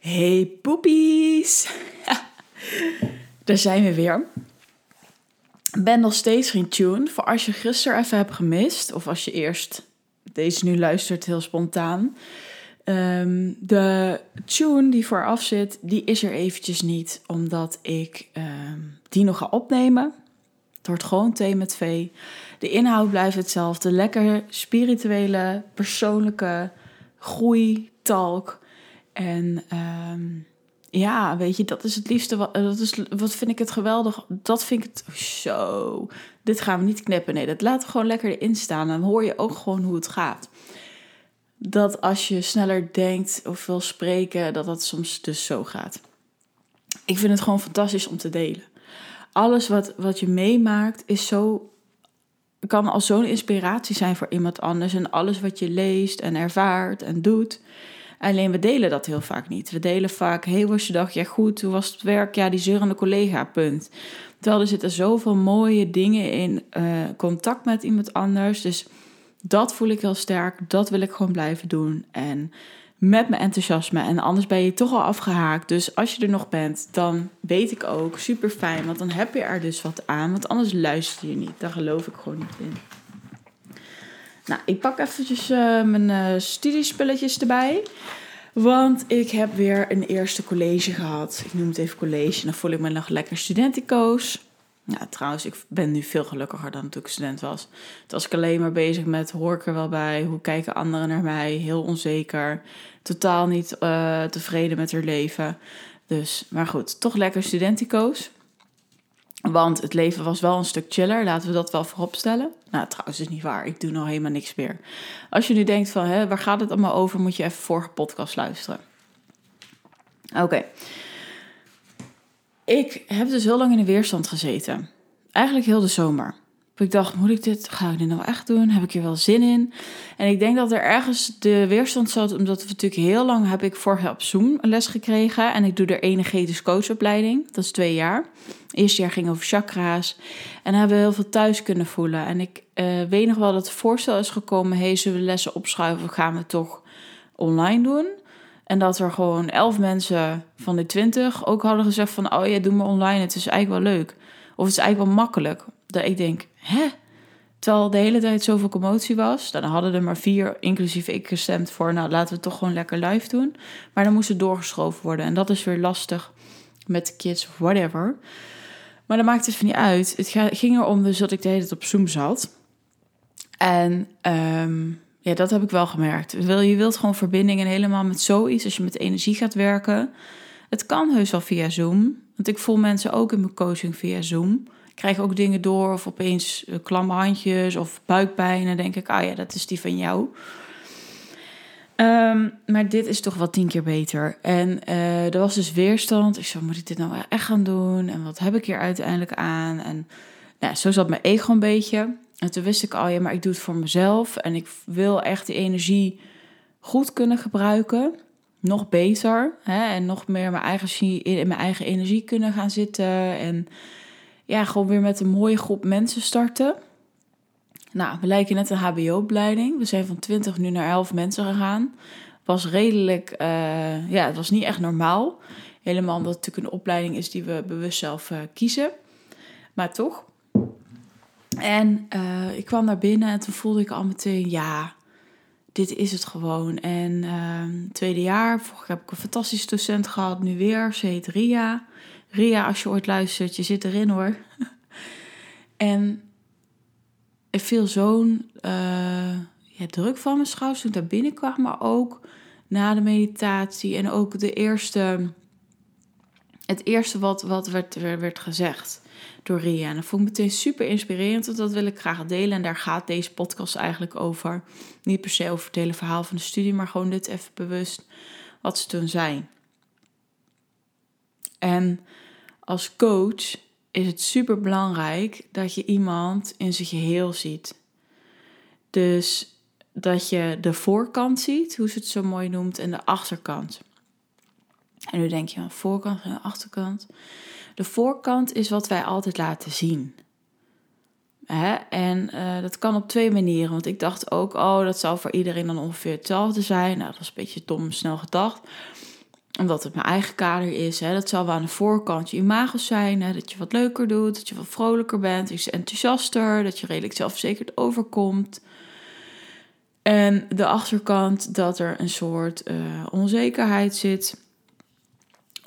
Hey poepies! Daar zijn we weer. Ben nog steeds geen tune. Voor als je gisteren even hebt gemist, of als je eerst deze nu luistert heel spontaan. Ehm, de tune die vooraf zit, die is er eventjes niet, omdat ik ehm, die nog ga opnemen. Het wordt gewoon thee met vee. De inhoud blijft hetzelfde. Lekker spirituele, persoonlijke groeitalk. En ehm, ja, weet je, dat is het liefste. Wat, dat is, wat vind ik het geweldig. Dat vind ik het zo. Dit gaan we niet knippen. Nee, dat we gewoon lekker erin staan. Dan hoor je ook gewoon hoe het gaat. Dat als je sneller denkt of wil spreken, dat dat soms dus zo gaat. Ik vind het gewoon fantastisch om te delen. Alles wat, wat je meemaakt is zo kan al zo'n inspiratie zijn voor iemand anders. En alles wat je leest en ervaart en doet. Alleen we delen dat heel vaak niet. We delen vaak, hey, hoe was je dag? Ja, goed. Hoe was het werk? Ja, die zeurende collega, punt. Terwijl er zitten zoveel mooie dingen in uh, contact met iemand anders. Dus dat voel ik heel sterk. Dat wil ik gewoon blijven doen. En met mijn enthousiasme. En anders ben je toch al afgehaakt. Dus als je er nog bent, dan weet ik ook super fijn. Want dan heb je er dus wat aan. Want anders luister je niet. Daar geloof ik gewoon niet in. Nou, ik pak eventjes uh, mijn uh, studiespulletjes erbij. Want ik heb weer een eerste college gehad. Ik noem het even college. Dan voel ik me nog lekker studenticoos. Ja, trouwens, ik ben nu veel gelukkiger dan toen ik student was. Toen was ik alleen maar bezig met, hoor ik er wel bij? Hoe kijken anderen naar mij? Heel onzeker. Totaal niet uh, tevreden met haar leven. Dus, maar goed, toch lekker studentico's. Want het leven was wel een stuk chiller, laten we dat wel vooropstellen. Nou, trouwens, is niet waar. Ik doe nog helemaal niks meer. Als je nu denkt van, hè, waar gaat het allemaal over? Moet je even vorige podcast luisteren. Oké. Ik heb dus heel lang in de weerstand gezeten. Eigenlijk heel de zomer. Ik dacht, moet ik dit, ga ik dit nou echt doen? Heb ik hier wel zin in? En ik denk dat er ergens de weerstand zat, omdat we natuurlijk heel lang heb ik vorig op Zoom les gekregen. En ik doe er energetisch coachopleiding. Dat is twee jaar. Eerste jaar ging over chakra's. En hebben we heel veel thuis kunnen voelen. En ik uh, weet nog wel dat het voorstel is gekomen: hey, zullen we lessen opschuiven gaan we toch online doen? En dat er gewoon elf mensen van de twintig ook hadden gezegd van... oh ja, doe maar online, het is eigenlijk wel leuk. Of het is eigenlijk wel makkelijk. Dat ik denk, hè? Terwijl de hele tijd zoveel commotie was. Dan hadden er maar vier, inclusief ik, gestemd voor... nou, laten we toch gewoon lekker live doen. Maar dan moest het doorgeschoven worden. En dat is weer lastig met kids of whatever. Maar dat maakt het van niet uit. Het ging erom dus dat ik de hele tijd op Zoom zat. En... Um, ja, dat heb ik wel gemerkt. Je wilt gewoon verbinding en helemaal met zoiets, als je met energie gaat werken. Het kan heus wel via Zoom. Want ik voel mensen ook in mijn coaching via Zoom. Krijg ook dingen door of opeens uh, klamme handjes of buikpijn. Dan denk ik, ah ja, dat is die van jou. Um, maar dit is toch wel tien keer beter. En uh, er was dus weerstand. Ik zei, moet ik dit nou echt gaan doen? En wat heb ik hier uiteindelijk aan? En nou, zo zat mijn ego een beetje. En toen wist ik al, ja, maar ik doe het voor mezelf. En ik wil echt die energie goed kunnen gebruiken. Nog beter. Hè? En nog meer mijn eigen, in mijn eigen energie kunnen gaan zitten. En ja, gewoon weer met een mooie groep mensen starten. Nou, we lijken net een HBO-opleiding. We zijn van 20 nu naar 11 mensen gegaan. Was redelijk, uh, ja, het was niet echt normaal. Helemaal omdat het natuurlijk een opleiding is die we bewust zelf uh, kiezen. Maar toch. En uh, ik kwam naar binnen en toen voelde ik al meteen, ja, dit is het gewoon. En tweede jaar, vorig heb ik een fantastische docent gehad, nu weer. Ze heet Ria. Ria, als je ooit luistert, je zit erin hoor. en er viel zo'n ja, druk van mijn schouders toen ik daar binnenkwam, maar ook na de meditatie en ook de eerste, het eerste wat, wat werd, werd gezegd door Ria. En dat vond ik meteen super inspirerend, want dat wil ik graag delen. En daar gaat deze podcast eigenlijk over. Niet per se over het hele verhaal van de studie, maar gewoon dit even bewust wat ze toen zijn. En als coach is het super belangrijk dat je iemand in zijn geheel ziet. Dus dat je de voorkant ziet, hoe ze het zo mooi noemt, en de achterkant. En nu denk je aan voorkant en de achterkant. De voorkant is wat wij altijd laten zien. Hè? En uh, dat kan op twee manieren. Want ik dacht ook, oh, dat zou voor iedereen dan ongeveer hetzelfde zijn. Nou, dat is een beetje dom, snel gedacht. Omdat het mijn eigen kader is. Hè. Dat zal wel aan de voorkant je imago zijn. Dat je wat leuker doet, dat je wat vrolijker bent, iets enthousiaster, dat je redelijk zelfverzekerd overkomt. En de achterkant dat er een soort uh, onzekerheid zit.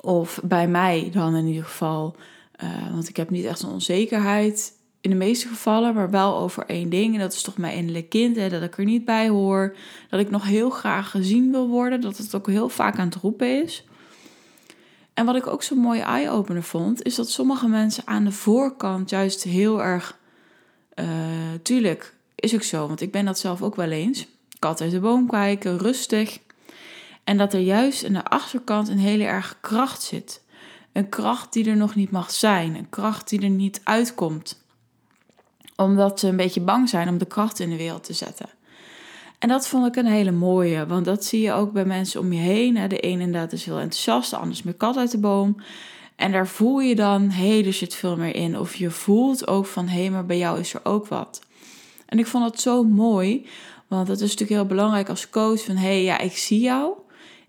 Of bij mij dan in ieder geval. Uh, want ik heb niet echt een onzekerheid in de meeste gevallen, maar wel over één ding. En dat is toch mijn innerlijk kind, hè, dat ik er niet bij hoor. Dat ik nog heel graag gezien wil worden. Dat het ook heel vaak aan het roepen is. En wat ik ook zo'n mooie eye-opener vond, is dat sommige mensen aan de voorkant juist heel erg. Uh, tuurlijk, is ook zo, want ik ben dat zelf ook wel eens. Kat uit de boom kijken, rustig. En dat er juist aan de achterkant een hele erg kracht zit. Een kracht die er nog niet mag zijn. Een kracht die er niet uitkomt. Omdat ze een beetje bang zijn om de kracht in de wereld te zetten. En dat vond ik een hele mooie, want dat zie je ook bij mensen om je heen. De een inderdaad is heel enthousiast, de ander is meer kat uit de boom. En daar voel je dan, hé, hey, er veel meer in. Of je voelt ook van, hé, hey, maar bij jou is er ook wat. En ik vond dat zo mooi, want dat is natuurlijk heel belangrijk als coach. Van, hé, hey, ja, ik zie jou.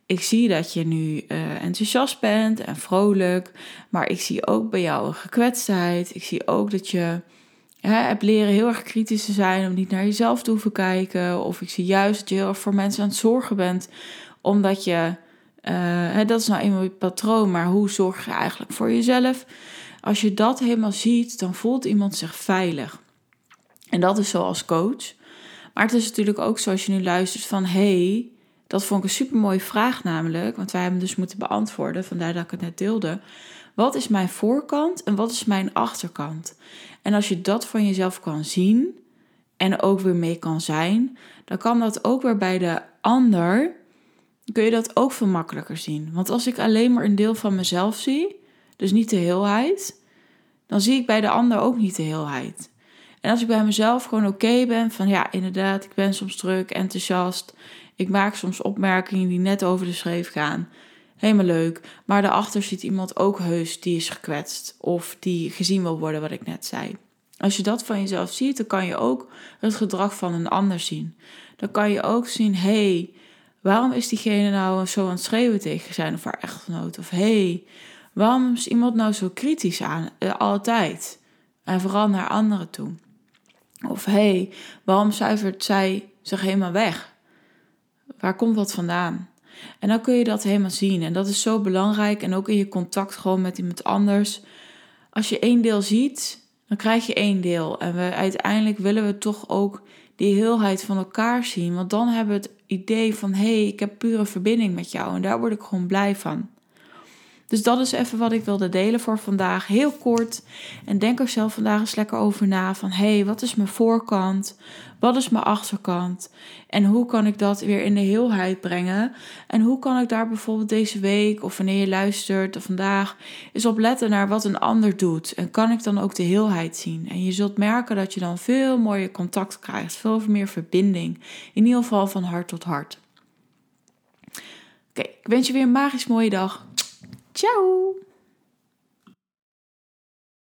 Ik zie dat je nu uh, enthousiast bent en vrolijk. Maar ik zie ook bij jou een gekwetstheid. Ik zie ook dat je heb leren heel erg kritisch te zijn, om niet naar jezelf te hoeven kijken. Of ik zie juist dat je heel erg voor mensen aan het zorgen bent, omdat je, uh, dat is nou eenmaal je patroon, maar hoe zorg je eigenlijk voor jezelf? Als je dat helemaal ziet, dan voelt iemand zich veilig. En dat is zo als coach. Maar het is natuurlijk ook zo als je nu luistert van, hey, dat vond ik een super mooie vraag namelijk, want wij hebben dus moeten beantwoorden, vandaar dat ik het net deelde. Wat is mijn voorkant en wat is mijn achterkant? En als je dat van jezelf kan zien en ook weer mee kan zijn, dan kan dat ook weer bij de ander, kun je dat ook veel makkelijker zien. Want als ik alleen maar een deel van mezelf zie, dus niet de heelheid, dan zie ik bij de ander ook niet de heelheid. En als ik bij mezelf gewoon oké ben, van ja, inderdaad, ik ben soms druk, enthousiast, ik maak soms opmerkingen die net over de schreef gaan helemaal leuk. Maar daarachter ziet iemand ook heus die is gekwetst of die gezien wil worden, wat ik net zei. Als je dat van jezelf ziet, dan kan je ook het gedrag van een ander zien. Dan kan je ook zien, hey, waarom is diegene nou zo aan het schreeuwen tegen zijn of haar echtgenoot? Of hey, waarom is iemand nou zo kritisch aan, eh, altijd? En vooral naar anderen toe. Of hey, waarom zuivert zij zich helemaal weg? Waar komt dat vandaan? En dan kun je dat helemaal zien. En dat is zo belangrijk. En ook in je contact gewoon met iemand anders. Als je één deel ziet, dan krijg je één deel. En we, uiteindelijk willen we toch ook die heelheid van elkaar zien. Want dan hebben we het idee van: hé, hey, ik heb pure verbinding met jou. En daar word ik gewoon blij van. Dus dat is even wat ik wilde delen voor vandaag. Heel kort. En denk er zelf vandaag eens lekker over na. Van hé, hey, wat is mijn voorkant? Wat is mijn achterkant? En hoe kan ik dat weer in de heelheid brengen? En hoe kan ik daar bijvoorbeeld deze week of wanneer je luistert of vandaag eens op letten naar wat een ander doet? En kan ik dan ook de heelheid zien? En je zult merken dat je dan veel mooier contact krijgt, veel meer verbinding. In ieder geval van hart tot hart. Oké, ik wens je weer een magisch mooie dag. Ciao!